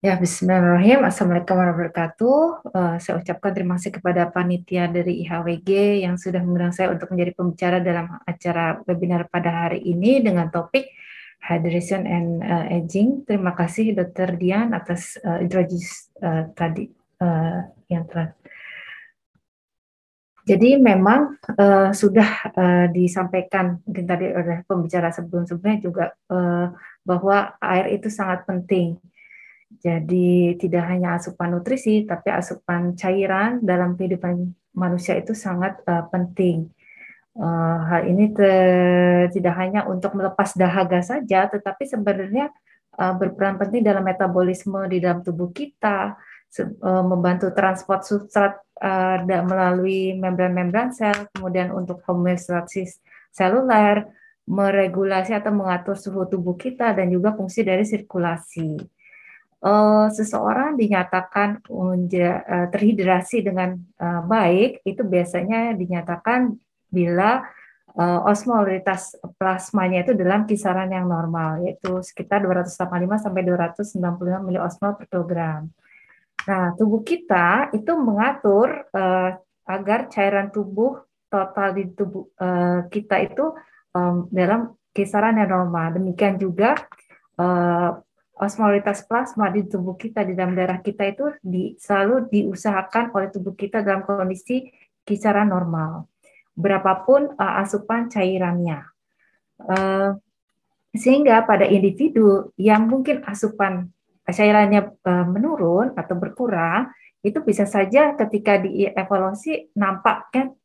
Ya, Bismillahirrahmanirrahim. Assalamualaikum warahmatullahi wabarakatuh. Uh, saya ucapkan terima kasih kepada panitia dari IHWG yang sudah mengundang saya untuk menjadi pembicara dalam acara webinar pada hari ini dengan topik Hydration and uh, Aging. Terima kasih Dr. Dian atas uh, introduce uh, tadi uh, yang telah. Jadi memang uh, sudah uh, disampaikan mungkin tadi oleh pembicara sebelum-sebelumnya juga uh, bahwa air itu sangat penting jadi tidak hanya asupan nutrisi, tapi asupan cairan dalam kehidupan manusia itu sangat uh, penting. Uh, hal ini tidak hanya untuk melepas dahaga saja, tetapi sebenarnya uh, berperan penting dalam metabolisme di dalam tubuh kita, uh, membantu transport substrat uh, melalui membran-membran sel, kemudian untuk homeostasis seluler, meregulasi atau mengatur suhu tubuh kita, dan juga fungsi dari sirkulasi uh, seseorang dinyatakan uh, terhidrasi dengan uh, baik itu biasanya dinyatakan bila uh, osmolitas plasmanya itu dalam kisaran yang normal yaitu sekitar 285 sampai 295 miliosmol per kilogram. Nah, tubuh kita itu mengatur uh, agar cairan tubuh total di tubuh uh, kita itu um, dalam kisaran yang normal. Demikian juga uh, osmolitas plasma di tubuh kita di dalam darah kita itu di, selalu diusahakan oleh tubuh kita dalam kondisi kisaran normal. Berapapun uh, asupan cairannya. Uh, sehingga pada individu yang mungkin asupan cairannya uh, menurun atau berkurang itu bisa saja ketika dievaluasi nampaknya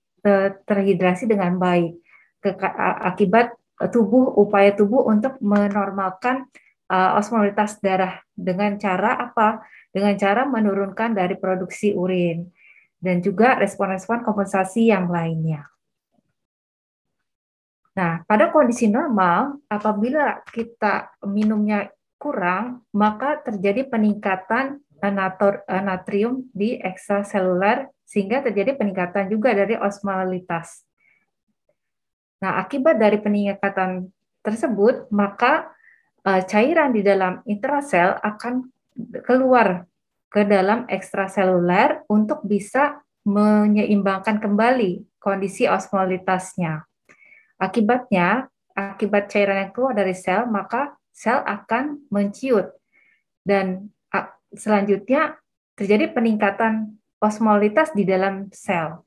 terhidrasi dengan baik. Ke, akibat tubuh upaya tubuh untuk menormalkan uh, osmolitas darah dengan cara apa? Dengan cara menurunkan dari produksi urin dan juga respon-respon kompensasi yang lainnya. Nah, pada kondisi normal, apabila kita minumnya kurang, maka terjadi peningkatan natrium di ekstraseluler sehingga terjadi peningkatan juga dari osmolitas. Nah, akibat dari peningkatan tersebut, maka cairan di dalam intrasel akan keluar ke dalam ekstraseluler untuk bisa menyeimbangkan kembali kondisi osmolitasnya. Akibatnya, akibat cairan yang keluar dari sel, maka sel akan menciut. Dan selanjutnya terjadi peningkatan osmolitas di dalam sel.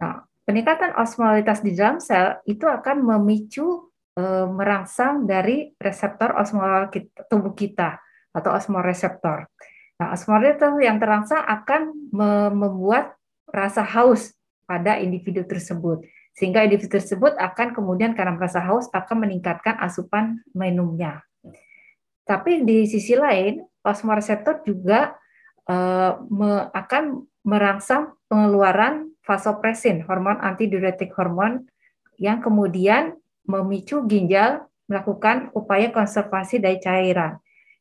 Nah, peningkatan osmolitas di dalam sel itu akan memicu e, merangsang dari reseptor osmol kita, tubuh kita atau osmoreseptor. Nah, osmoreseptor yang terangsang akan me membuat rasa haus pada individu tersebut. Sehingga individu tersebut akan kemudian karena merasa haus akan meningkatkan asupan minumnya. Tapi di sisi lain, osmoreseptor juga me akan merangsang pengeluaran vasopresin, hormon antidiuretik hormon yang kemudian memicu ginjal melakukan upaya konservasi dari cairan.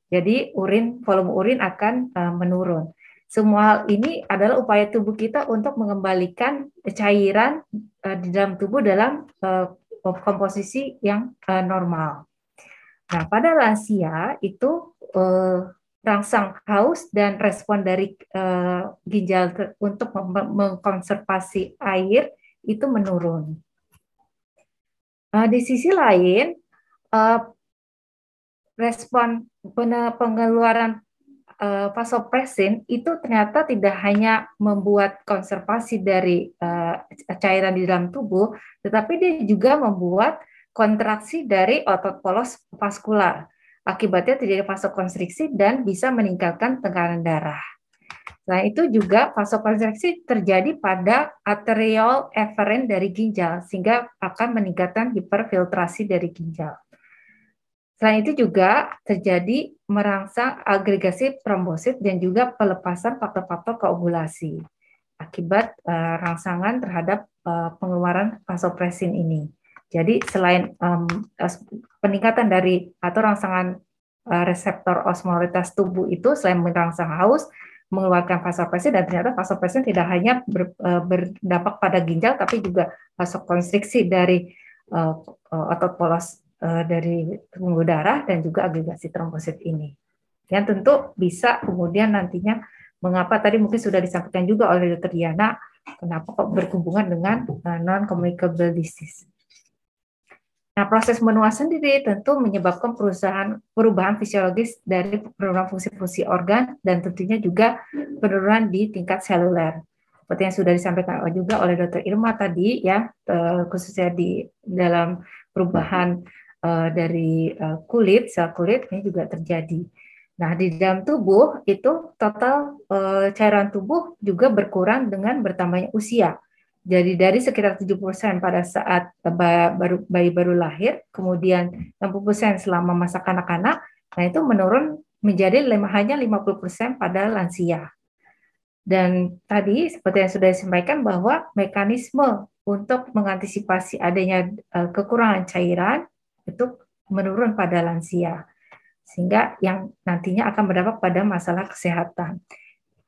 Jadi urin volume urin akan uh, menurun. Semua hal ini adalah upaya tubuh kita untuk mengembalikan cairan uh, di dalam tubuh dalam uh, komposisi yang uh, normal. Nah, pada lansia itu uh, rangsang haus dan respon dari uh, ginjal untuk mengkonservasi air itu menurun. Uh, di sisi lain, uh, respon pengeluaran uh, vasopresin itu ternyata tidak hanya membuat konservasi dari uh, cairan di dalam tubuh, tetapi dia juga membuat kontraksi dari otot polos vaskular. Akibatnya terjadi vasokonstriksi dan bisa meningkatkan tekanan darah. Nah, itu juga vasokonstriksi terjadi pada arteriol eferen dari ginjal sehingga akan meningkatkan hiperfiltrasi dari ginjal. Selain itu juga terjadi merangsang agregasi trombosit dan juga pelepasan faktor-faktor koagulasi akibat uh, rangsangan terhadap uh, pengeluaran vasopresin ini. Jadi selain um, peningkatan dari atau rangsangan uh, reseptor osmolitas tubuh itu selain merangsang haus, mengeluarkan vasopresin dan ternyata vasopresin tidak hanya ber, uh, berdampak pada ginjal tapi juga vasokonstriksi dari uh, otot polos uh, dari pembuluh darah dan juga agregasi trombosit ini. Yang tentu bisa kemudian nantinya mengapa tadi mungkin sudah disampaikan juga oleh Dr. Diana, kenapa kok berhubungan dengan uh, non-communicable disease. Nah, proses menua sendiri tentu menyebabkan perusahaan perubahan fisiologis dari penurunan fungsi-fungsi organ dan tentunya juga penurunan di tingkat seluler. Seperti yang sudah disampaikan juga oleh Dr. Irma tadi ya, eh, khususnya di dalam perubahan eh, dari eh, kulit, sel kulit ini juga terjadi. Nah, di dalam tubuh itu total cairan tubuh juga berkurang dengan bertambahnya usia jadi dari sekitar 70% pada saat bayi baru lahir, kemudian 60% selama masa kanak-kanak, nah itu menurun menjadi hanya 50% pada lansia. Dan tadi seperti yang sudah disampaikan bahwa mekanisme untuk mengantisipasi adanya eh, kekurangan cairan itu menurun pada lansia. Sehingga yang nantinya akan berdampak pada masalah kesehatan.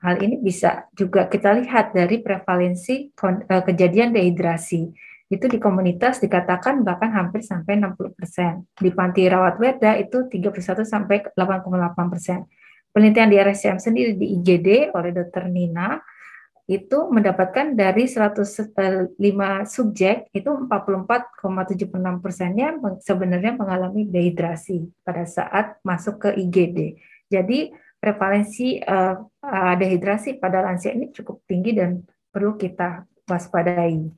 Hal ini bisa juga kita lihat dari prevalensi eh, kejadian dehidrasi. Itu di komunitas dikatakan bahkan hampir sampai 60 persen. Di panti rawat weda itu 31 sampai 8,8 persen. Penelitian di RSCM sendiri di IGD oleh Dr. Nina itu mendapatkan dari 105 subjek itu 44,76 persennya sebenarnya mengalami dehidrasi pada saat masuk ke IGD. Jadi prevalensi uh, uh, dehidrasi pada lansia ini cukup tinggi dan perlu kita waspadai.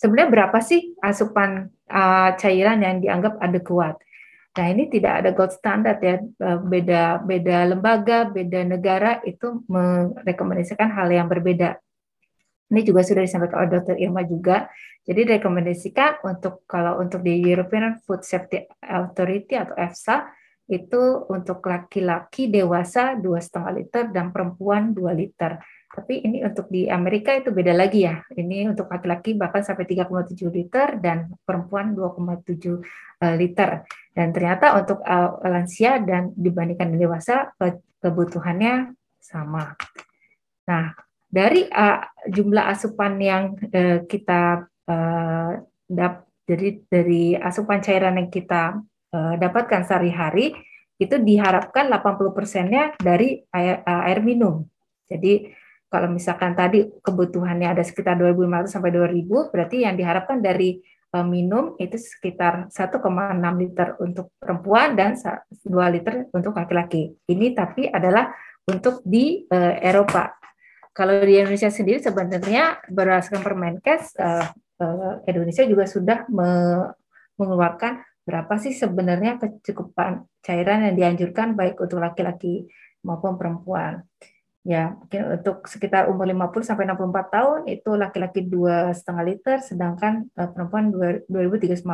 Sebenarnya berapa sih asupan uh, cairan yang dianggap adekuat? Nah ini tidak ada gold standard ya, beda beda lembaga, beda negara itu merekomendasikan hal yang berbeda. Ini juga sudah disampaikan oleh Dr. Irma juga. Jadi rekomendasikan untuk kalau untuk di European Food Safety Authority atau EFSA itu untuk laki-laki dewasa dua setengah liter dan perempuan 2 liter. Tapi ini untuk di Amerika itu beda lagi ya. Ini untuk laki-laki bahkan sampai 3,7 liter dan perempuan 2,7 eh, liter. Dan ternyata untuk eh, lansia dan dibandingkan dewasa kebutuhannya sama. Nah, dari jumlah asupan yang kita uh, dap, jadi dari asupan cairan yang kita dapatkan sehari-hari itu diharapkan 80 persennya dari air, uh, air minum. Jadi kalau misalkan tadi kebutuhannya ada sekitar 2.500 sampai 2.000, berarti yang diharapkan dari uh, minum itu sekitar 1,6 liter untuk perempuan dan 2 liter untuk laki-laki. Ini tapi adalah untuk di uh, Eropa. Kalau di Indonesia sendiri sebenarnya berdasarkan Permenkes, uh, uh, Indonesia juga sudah me mengeluarkan berapa sih sebenarnya kecukupan cairan yang dianjurkan baik untuk laki-laki maupun perempuan. Ya, mungkin untuk sekitar umur 50 sampai 64 tahun itu laki-laki dua setengah liter, sedangkan uh, perempuan 2350.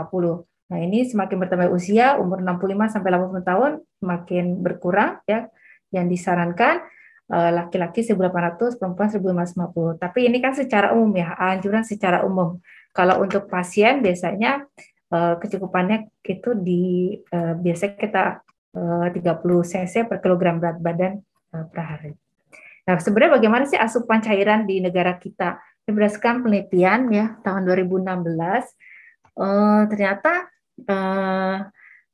Nah, ini semakin bertambah usia, umur 65 sampai 80 tahun semakin berkurang ya. Yang disarankan eh, laki-laki 1800, perempuan 1550. Tapi ini kan secara umum ya, anjuran secara umum. Kalau untuk pasien biasanya uh, kecukupannya itu di uh, biasanya kita uh, 30 cc per kilogram berat badan uh, per hari. Nah, sebenarnya bagaimana sih asupan cairan di negara kita? Berdasarkan penelitian ya tahun 2016, uh, ternyata uh,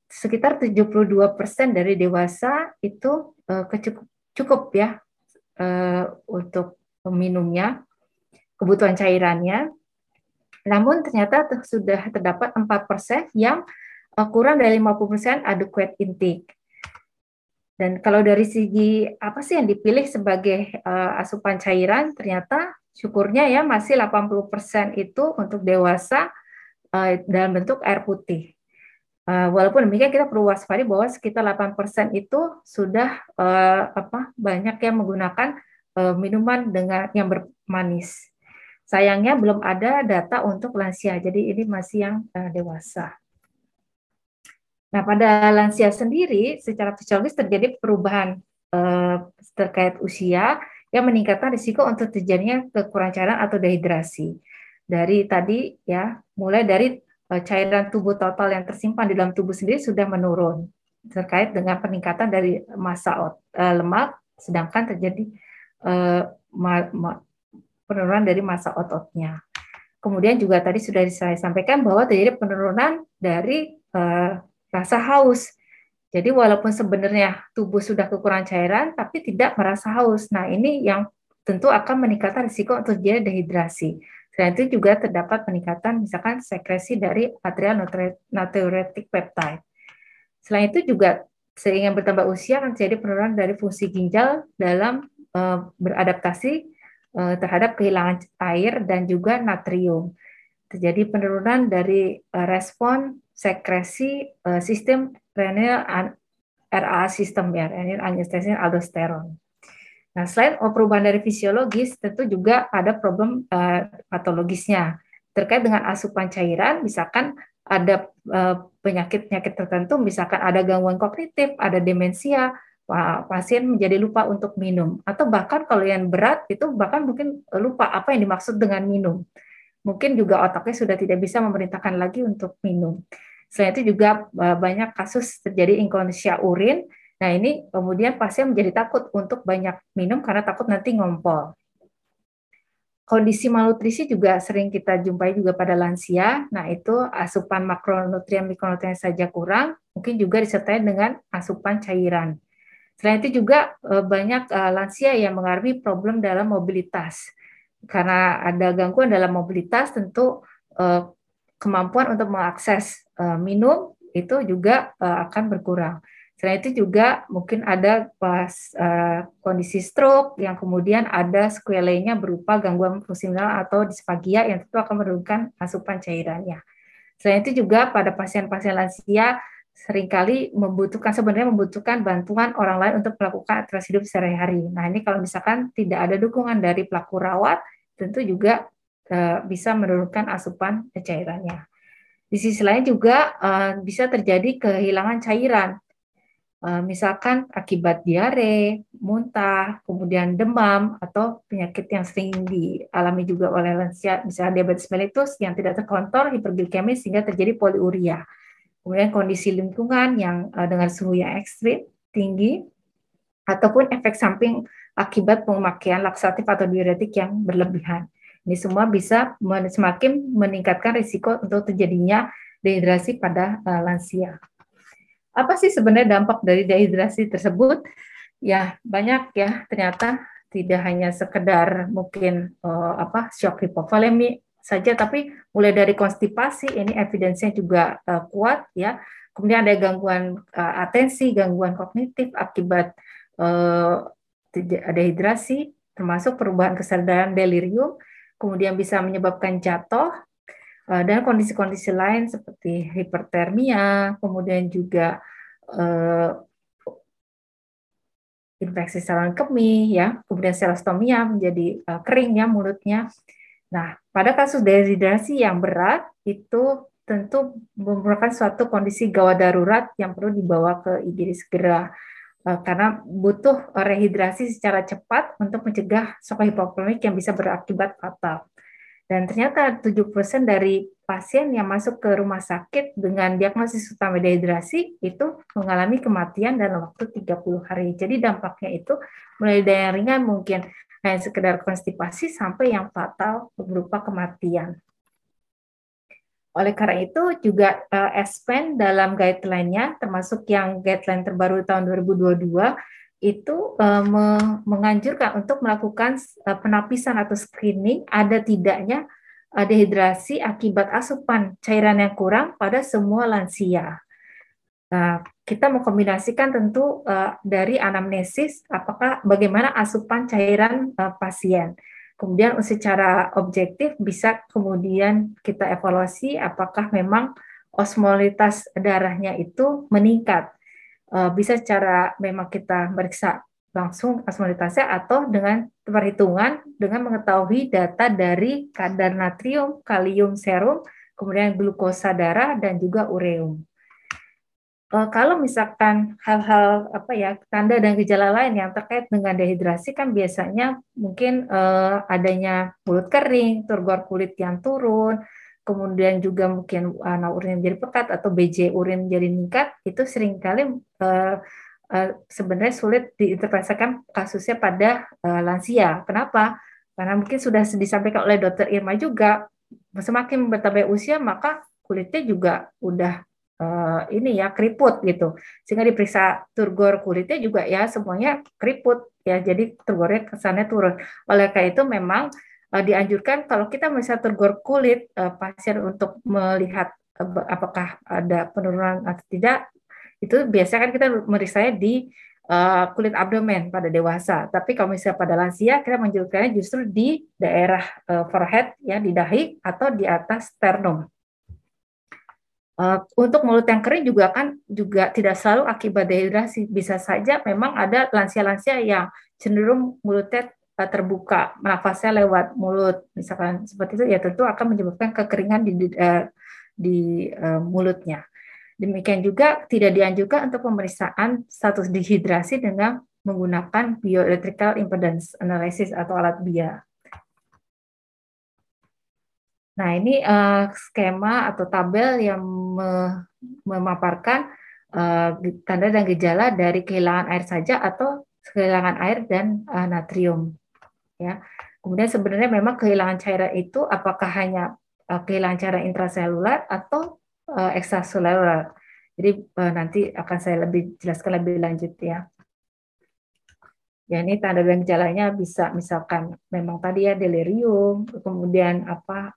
sekitar 72 persen dari dewasa itu uh, kecukup, cukup ya uh, untuk minumnya, kebutuhan cairannya. Namun ternyata sudah terdapat 4% yang eh, kurang dari 50% adequate intake. Dan kalau dari segi apa sih yang dipilih sebagai uh, asupan cairan, ternyata syukurnya ya masih 80% itu untuk dewasa uh, dalam bentuk air putih. Uh, walaupun demikian kita perlu waspada bahwa sekitar 8% itu sudah uh, apa banyak yang menggunakan uh, minuman dengan yang bermanis. Sayangnya belum ada data untuk lansia, jadi ini masih yang uh, dewasa. Nah, pada lansia sendiri, secara fisiologis terjadi perubahan uh, terkait usia yang meningkatkan risiko untuk terjadinya kekurangan cairan atau dehidrasi. Dari tadi ya, mulai dari uh, cairan tubuh total yang tersimpan di dalam tubuh sendiri sudah menurun terkait dengan peningkatan dari massa uh, lemak, sedangkan terjadi uh, penurunan dari masa ototnya. Kemudian juga tadi sudah saya sampaikan bahwa terjadi penurunan dari uh, rasa haus Jadi walaupun sebenarnya tubuh sudah kekurangan cairan, tapi tidak merasa haus. Nah ini yang tentu akan meningkatkan risiko untuk terjadi dehidrasi. Selain itu juga terdapat peningkatan misalkan sekresi dari material natriuretic peptide. Selain itu juga seiring bertambah usia akan terjadi penurunan dari fungsi ginjal dalam uh, beradaptasi terhadap kehilangan air dan juga natrium. Terjadi penurunan dari uh, respon sekresi uh, sistem renal RA sistem ya, renal angiotensin aldosteron. Nah, selain perubahan dari fisiologis, tentu juga ada problem patologisnya terkait dengan asupan cairan, misalkan ada penyakit-penyakit tertentu, misalkan ada gangguan kognitif, ada demensia, pasien menjadi lupa untuk minum, atau bahkan kalau yang berat itu bahkan mungkin lupa apa yang dimaksud dengan minum. Mungkin juga otaknya sudah tidak bisa memerintahkan lagi untuk minum. Selain itu juga banyak kasus terjadi inkonsia urin. Nah ini kemudian pasien menjadi takut untuk banyak minum karena takut nanti ngompol. Kondisi malnutrisi juga sering kita jumpai juga pada lansia. Nah itu asupan makronutrien mikronutrien saja kurang, mungkin juga disertai dengan asupan cairan. Selain itu juga eh, banyak eh, lansia yang mengalami problem dalam mobilitas. Karena ada gangguan dalam mobilitas tentu kemampuan untuk mengakses minum itu juga akan berkurang. Selain itu juga mungkin ada pas kondisi stroke yang kemudian ada sequelae berupa gangguan fungsi atau disfagia yang tentu akan menurunkan asupan cairannya. Selain itu juga pada pasien-pasien lansia sering kali membutuhkan sebenarnya membutuhkan bantuan orang lain untuk melakukan aktivitas hidup sehari-hari. Nah ini kalau misalkan tidak ada dukungan dari pelaku rawat, tentu juga uh, bisa menurunkan asupan cairannya. Di sisi lain juga uh, bisa terjadi kehilangan cairan. Uh, misalkan akibat diare, muntah, kemudian demam, atau penyakit yang sering dialami juga oleh lansia, misalnya diabetes mellitus yang tidak terkontrol, hiperglikemi sehingga terjadi poliuria. Kemudian kondisi lingkungan yang uh, dengan suhu yang ekstrim, tinggi, ataupun efek samping akibat pemakaian laksatif atau diuretik yang berlebihan. Ini semua bisa semakin meningkatkan risiko untuk terjadinya dehidrasi pada uh, lansia. Apa sih sebenarnya dampak dari dehidrasi tersebut? Ya banyak ya ternyata tidak hanya sekedar mungkin uh, apa shock hipovolemi saja, tapi mulai dari konstipasi ini evidensinya juga uh, kuat ya. Kemudian ada gangguan uh, atensi, gangguan kognitif akibat uh, dehidrasi, termasuk perubahan kesadaran delirium, kemudian bisa menyebabkan jatuh, eh, dan kondisi-kondisi lain seperti hipertermia, kemudian juga uh, infeksi saluran kemih, ya, kemudian selostomia menjadi uh, kering ya mulutnya. Nah, pada kasus dehidrasi yang berat itu tentu merupakan suatu kondisi gawat darurat yang perlu dibawa ke IGD segera. Eh, karena butuh rehidrasi secara cepat untuk mencegah shock hipoklimik yang bisa berakibat fatal. Dan ternyata 7% dari pasien yang masuk ke rumah sakit dengan diagnosis utama dehidrasi itu mengalami kematian dalam waktu 30 hari. Jadi dampaknya itu mulai dari yang ringan mungkin hanya sekedar konstipasi sampai yang fatal berupa kematian. Oleh karena itu juga uh, ESPEN dalam guideline-nya termasuk yang guideline terbaru tahun 2022 itu uh, me menganjurkan untuk melakukan uh, penapisan atau screening ada tidaknya dehidrasi akibat asupan cairan yang kurang pada semua lansia. Nah, kita mengkombinasikan tentu uh, dari anamnesis apakah bagaimana asupan cairan uh, pasien. Kemudian secara objektif bisa kemudian kita evaluasi apakah memang osmolitas darahnya itu meningkat. Eh, bisa secara memang kita meriksa langsung osmolitasnya atau dengan perhitungan dengan mengetahui data dari kadar natrium, kalium serum, kemudian glukosa darah dan juga ureum. Uh, kalau misalkan hal-hal apa ya tanda dan gejala lain yang terkait dengan dehidrasi kan biasanya mungkin uh, adanya mulut kering, turgor kulit yang turun, kemudian juga mungkin warna urin menjadi pekat atau BJ urin menjadi meningkat, itu sering kali uh, uh, sebenarnya sulit diinterpretasikan kasusnya pada uh, lansia. Kenapa? Karena mungkin sudah disampaikan oleh dokter Irma juga, semakin bertambah usia maka kulitnya juga udah uh, ini ya keriput gitu sehingga diperiksa turgor kulitnya juga ya semuanya keriput ya jadi turgornya kesannya turun oleh karena itu memang uh, dianjurkan kalau kita misalnya turgor kulit uh, pasien untuk melihat uh, apakah ada penurunan atau tidak itu biasanya kan kita meriksa di uh, kulit abdomen pada dewasa. Tapi kalau misalnya pada lansia, kita menunjukkannya justru di daerah uh, forehead, ya di dahi atau di atas sternum. Uh, untuk mulut yang kering juga kan juga tidak selalu akibat dehidrasi. Bisa saja memang ada lansia-lansia yang cenderung mulutnya terbuka, nafasnya lewat mulut, misalkan seperti itu, ya tentu akan menyebabkan kekeringan di, di, di uh, mulutnya. Demikian juga tidak dianjurkan untuk pemeriksaan status dehidrasi dengan menggunakan bioelectrical impedance analysis atau alat BIA. Nah, ini uh, skema atau tabel yang memaparkan uh, tanda dan gejala dari kehilangan air saja atau kehilangan air dan uh, natrium. Ya. Kemudian sebenarnya memang kehilangan cairan itu apakah hanya uh, kehilangan cairan intraselular atau ekstraseluler. Jadi nanti akan saya lebih jelaskan lebih lanjut ya. Ya ini tanda dan gejalanya bisa misalkan memang tadi ya delirium, kemudian apa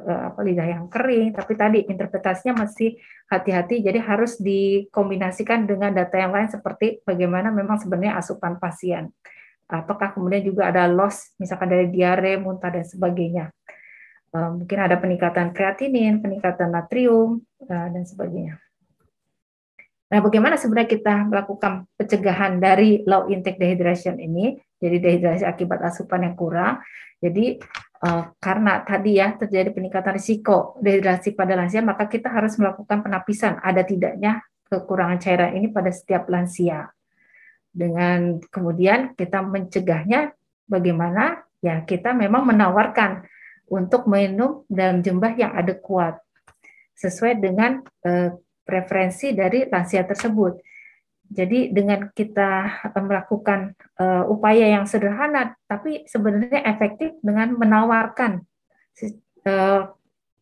apa lidah yang kering, tapi tadi interpretasinya masih hati-hati, jadi harus dikombinasikan dengan data yang lain seperti bagaimana memang sebenarnya asupan pasien. Apakah kemudian juga ada loss, misalkan dari diare, muntah dan sebagainya. Eh, mungkin ada peningkatan kreatinin, peningkatan natrium, eh, dan sebagainya. Nah, bagaimana sebenarnya kita melakukan pencegahan dari low intake dehydration ini? Jadi dehidrasi akibat asupan yang kurang. Jadi eh, karena tadi ya terjadi peningkatan risiko dehidrasi pada lansia, maka kita harus melakukan penapisan ada tidaknya kekurangan cairan ini pada setiap lansia. Dengan kemudian kita mencegahnya bagaimana? Ya kita memang menawarkan untuk minum dalam jumlah yang adekuat sesuai dengan uh, preferensi dari lansia tersebut. Jadi dengan kita melakukan uh, upaya yang sederhana, tapi sebenarnya efektif dengan menawarkan uh,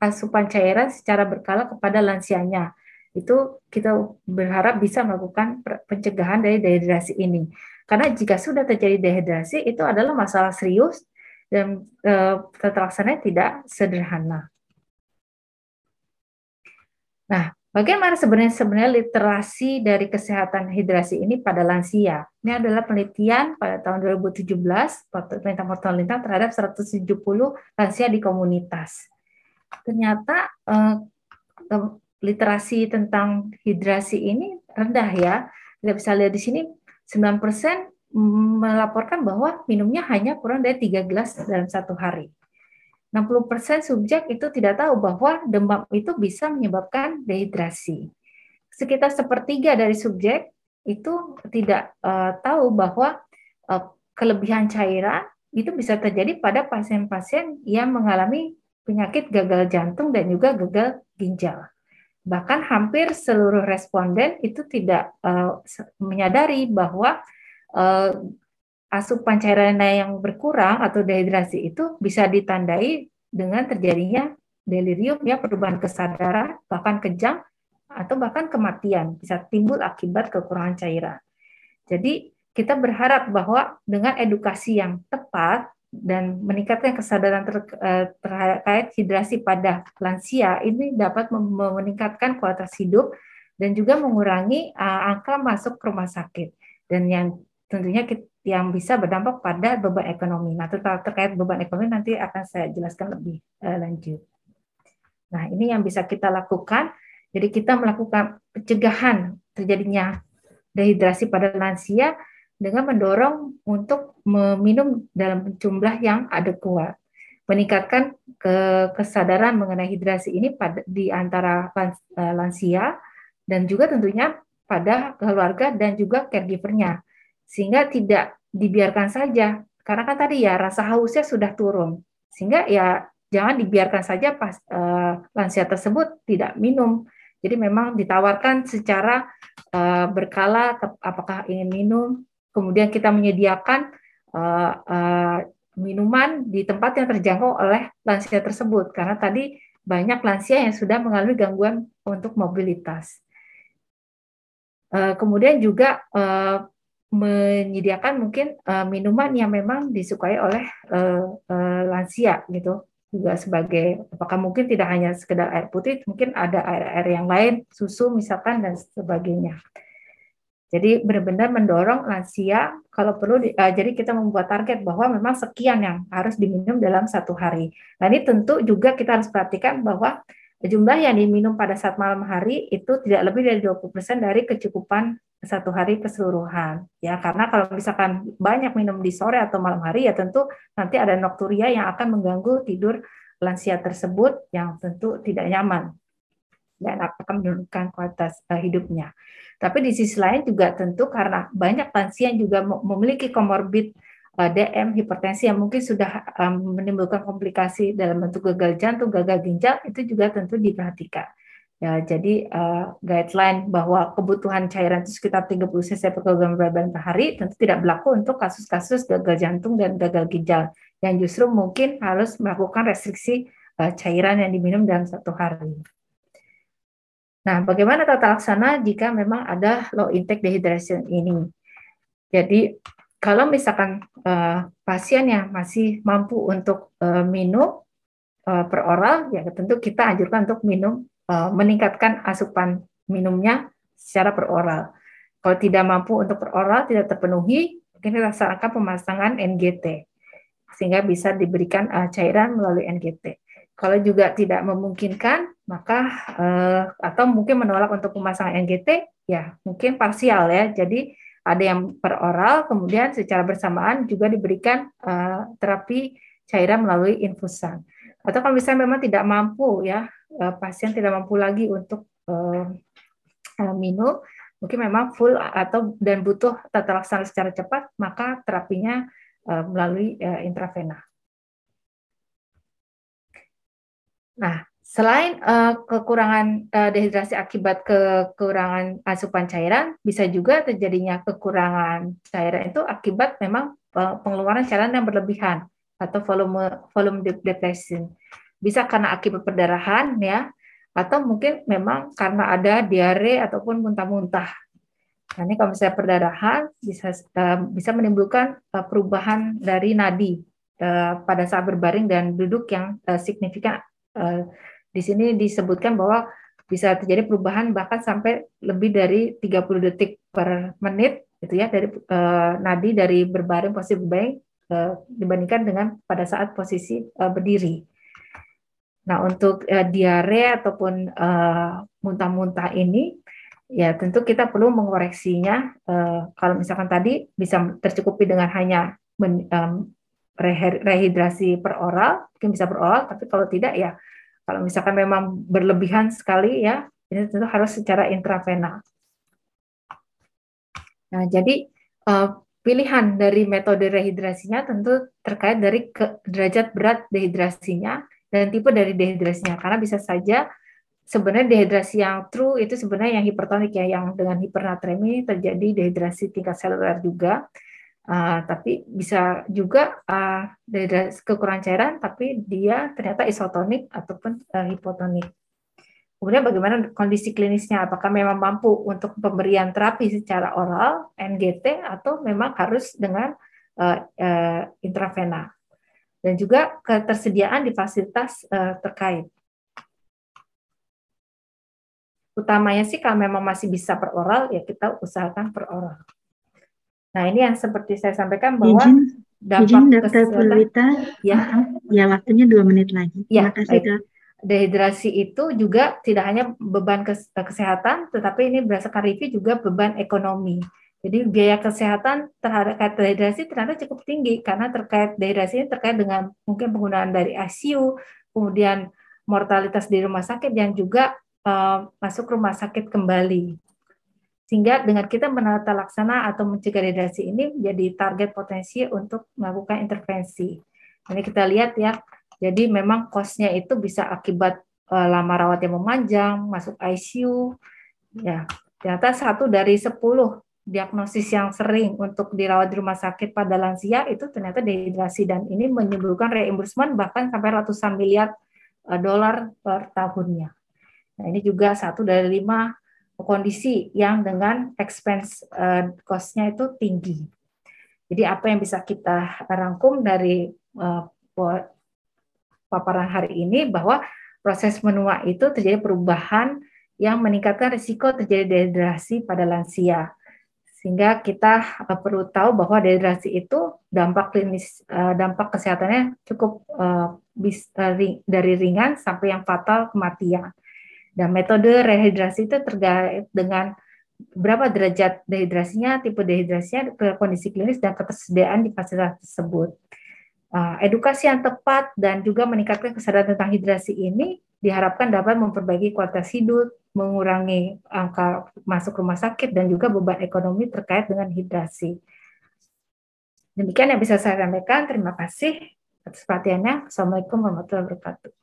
asupan cairan secara berkala kepada lansianya. Itu kita berharap bisa melakukan pencegahan dari dehidrasi ini. Karena jika sudah terjadi dehidrasi, itu adalah masalah serius dan e, tata laksananya tidak sederhana. Nah, bagaimana sebenarnya sebenarnya literasi dari kesehatan hidrasi ini pada lansia? Ini adalah penelitian pada tahun 2017 pemerintah Mortal Lintang terhadap 170 lansia di komunitas. Ternyata eh, literasi tentang hidrasi ini rendah ya. Kita bisa lihat di sini 9% melaporkan bahwa minumnya hanya kurang dari tiga gelas dalam satu hari. 60% subjek itu tidak tahu bahwa demam itu bisa menyebabkan dehidrasi. Sekitar sepertiga dari subjek itu tidak uh, tahu bahwa uh, kelebihan cairan itu bisa terjadi pada pasien-pasien yang mengalami penyakit gagal jantung dan juga gagal ginjal. Bahkan hampir seluruh responden itu tidak uh, menyadari bahwa uh, asupan cairan yang berkurang atau dehidrasi itu bisa ditandai dengan terjadinya delirium ya perubahan kesadaran bahkan kejang atau bahkan kematian bisa timbul akibat kekurangan cairan. Jadi kita berharap bahwa dengan edukasi yang tepat dan meningkatkan kesadaran ter, eh, terkait hidrasi pada lansia ini dapat meningkatkan kualitas hidup dan juga mengurangi uh, angka masuk rumah sakit. Dan yang tentunya yang bisa berdampak pada beban ekonomi. Nah, terkait beban ekonomi nanti akan saya jelaskan lebih uh, lanjut. Nah, ini yang bisa kita lakukan. Jadi kita melakukan pencegahan terjadinya dehidrasi pada lansia dengan mendorong untuk meminum dalam jumlah yang adekuat. Meningkatkan ke kesadaran mengenai hidrasi ini pada di antara eh, lansia dan juga tentunya pada keluarga dan juga caregivernya sehingga tidak dibiarkan saja. Karena kan tadi ya rasa hausnya sudah turun. Sehingga ya jangan dibiarkan saja pas uh, lansia tersebut tidak minum. Jadi memang ditawarkan secara uh, berkala apakah ingin minum. Kemudian kita menyediakan uh, minuman di tempat yang terjangkau oleh lansia tersebut. Karena tadi banyak lansia yang sudah mengalami gangguan untuk mobilitas. Kemudian juga menyediakan mungkin uh, minuman yang memang disukai oleh uh, uh, lansia gitu. Juga sebagai apakah mungkin tidak hanya sekedar air putih mungkin ada air-air yang lain susu misalkan dan sebagainya. Jadi benar-benar mendorong lansia kalau perlu uh, jadi kita membuat target bahwa memang sekian yang harus diminum dalam satu hari. Nah ini tentu juga kita harus perhatikan bahwa jumlah yang diminum pada saat malam hari itu tidak lebih dari 20% dari kecukupan satu hari keseluruhan ya karena kalau misalkan banyak minum di sore atau malam hari ya tentu nanti ada nokturia yang akan mengganggu tidur lansia tersebut yang tentu tidak nyaman dan akan menurunkan kualitas uh, hidupnya. Tapi di sisi lain juga tentu karena banyak lansia yang juga memiliki komorbid eh, DM, hipertensi yang mungkin sudah um, menimbulkan komplikasi dalam bentuk gagal jantung, gagal ginjal itu juga tentu diperhatikan. Ya, jadi uh, guideline bahwa kebutuhan cairan itu sekitar 30 cc per kilogram berat badan per hari tentu tidak berlaku untuk kasus-kasus gagal jantung dan gagal ginjal yang justru mungkin harus melakukan restriksi uh, cairan yang diminum dalam satu hari. Nah, bagaimana tata laksana jika memang ada low intake dehydration ini? Jadi, kalau misalkan uh, pasien yang masih mampu untuk uh, minum per oral, ya tentu kita anjurkan untuk minum meningkatkan asupan minumnya secara peroral. Kalau tidak mampu untuk peroral, tidak terpenuhi, mungkin kita sarankan pemasangan NGT sehingga bisa diberikan uh, cairan melalui NGT. Kalau juga tidak memungkinkan, maka uh, atau mungkin menolak untuk pemasangan NGT, ya mungkin parsial ya. Jadi ada yang peroral, kemudian secara bersamaan juga diberikan uh, terapi cairan melalui infusan. Atau kalau misalnya memang tidak mampu ya uh, pasien tidak mampu lagi untuk uh, minum, mungkin memang full atau dan butuh tata laksana secara cepat, maka terapinya uh, melalui uh, intravena. Nah, selain uh, kekurangan uh, dehidrasi akibat kekurangan asupan cairan, bisa juga terjadinya kekurangan cairan itu akibat memang pengeluaran cairan yang berlebihan atau volume volume depletion. Bisa karena akibat perdarahan ya, atau mungkin memang karena ada diare ataupun muntah-muntah. Nah, ini kalau misalnya perdarahan bisa uh, bisa menimbulkan uh, perubahan dari nadi uh, pada saat berbaring dan duduk yang signifikan. Di sini disebutkan bahwa bisa terjadi perubahan bahkan sampai lebih dari 30 detik per menit itu ya dari nadi dari berbaring posisi berbaring dibandingkan dengan pada saat posisi berdiri. Nah, untuk uh, diare ataupun uh, muntah-muntah ini, ya tentu kita perlu mengoreksinya. Uh, kalau misalkan tadi bisa tercukupi dengan hanya men, um, rehidrasi per oral, mungkin bisa per oral, tapi kalau tidak ya, kalau misalkan memang berlebihan sekali ya, ini tentu harus secara intravena. Nah, jadi uh, pilihan dari metode rehidrasinya tentu terkait dari ke, derajat berat dehidrasinya dan tipe dari dehidrasinya karena bisa saja sebenarnya dehidrasi yang true itu sebenarnya yang hipertonik ya yang dengan hipernatremi terjadi dehidrasi tingkat seluler juga. Uh, tapi bisa juga uh, dehidrasi kekurangan cairan tapi dia ternyata isotonik ataupun uh, hipotonik. Kemudian bagaimana kondisi klinisnya? Apakah memang mampu untuk pemberian terapi secara oral NGT atau memang harus dengan uh, uh, intravena dan juga ketersediaan di fasilitas uh, terkait. Utamanya sih kalau memang masih bisa per oral, ya kita usahakan per oral. Nah ini yang seperti saya sampaikan bahwa izin, dampak izin, kesehatan, ya, ya waktunya dua menit lagi. Ya, Terima kasih. Dehidrasi itu juga tidak hanya beban kesehatan, tetapi ini berdasarkan review juga beban ekonomi. Jadi biaya kesehatan terhadap dehidrasi ternyata cukup tinggi karena terkait dehidrasi ini terkait dengan mungkin penggunaan dari ICU, kemudian mortalitas di rumah sakit yang juga uh, masuk rumah sakit kembali. Sehingga dengan kita menata laksana atau mencegah dehidrasi ini menjadi target potensi untuk melakukan intervensi. Ini kita lihat ya, jadi memang kosnya itu bisa akibat uh, lama rawat yang memanjang, masuk ICU, ya ternyata satu dari sepuluh diagnosis yang sering untuk dirawat di rumah sakit pada lansia itu ternyata dehidrasi dan ini menimbulkan reimbursement bahkan sampai ratusan miliar dolar per tahunnya. Nah, ini juga satu dari lima kondisi yang dengan expense uh, cost-nya itu tinggi. Jadi apa yang bisa kita rangkum dari uh, paparan hari ini bahwa proses menua itu terjadi perubahan yang meningkatkan risiko terjadi dehidrasi pada lansia. Sehingga kita uh, perlu tahu bahwa dehidrasi itu dampak klinis, uh, dampak kesehatannya cukup ring, dari ringan sampai yang fatal kematian. Dan metode rehidrasi itu terkait dengan berapa derajat dehidrasinya, tipe dehidrasinya, kondisi klinis dan ketersediaan di fasilitas tersebut. Edukasi yang tepat dan juga meningkatkan kesadaran tentang hidrasi ini diharapkan dapat memperbaiki kualitas hidup, mengurangi angka masuk rumah sakit dan juga beban ekonomi terkait dengan hidrasi. Demikian yang bisa saya sampaikan. Terima kasih atas perhatiannya. Assalamualaikum warahmatullahi wabarakatuh.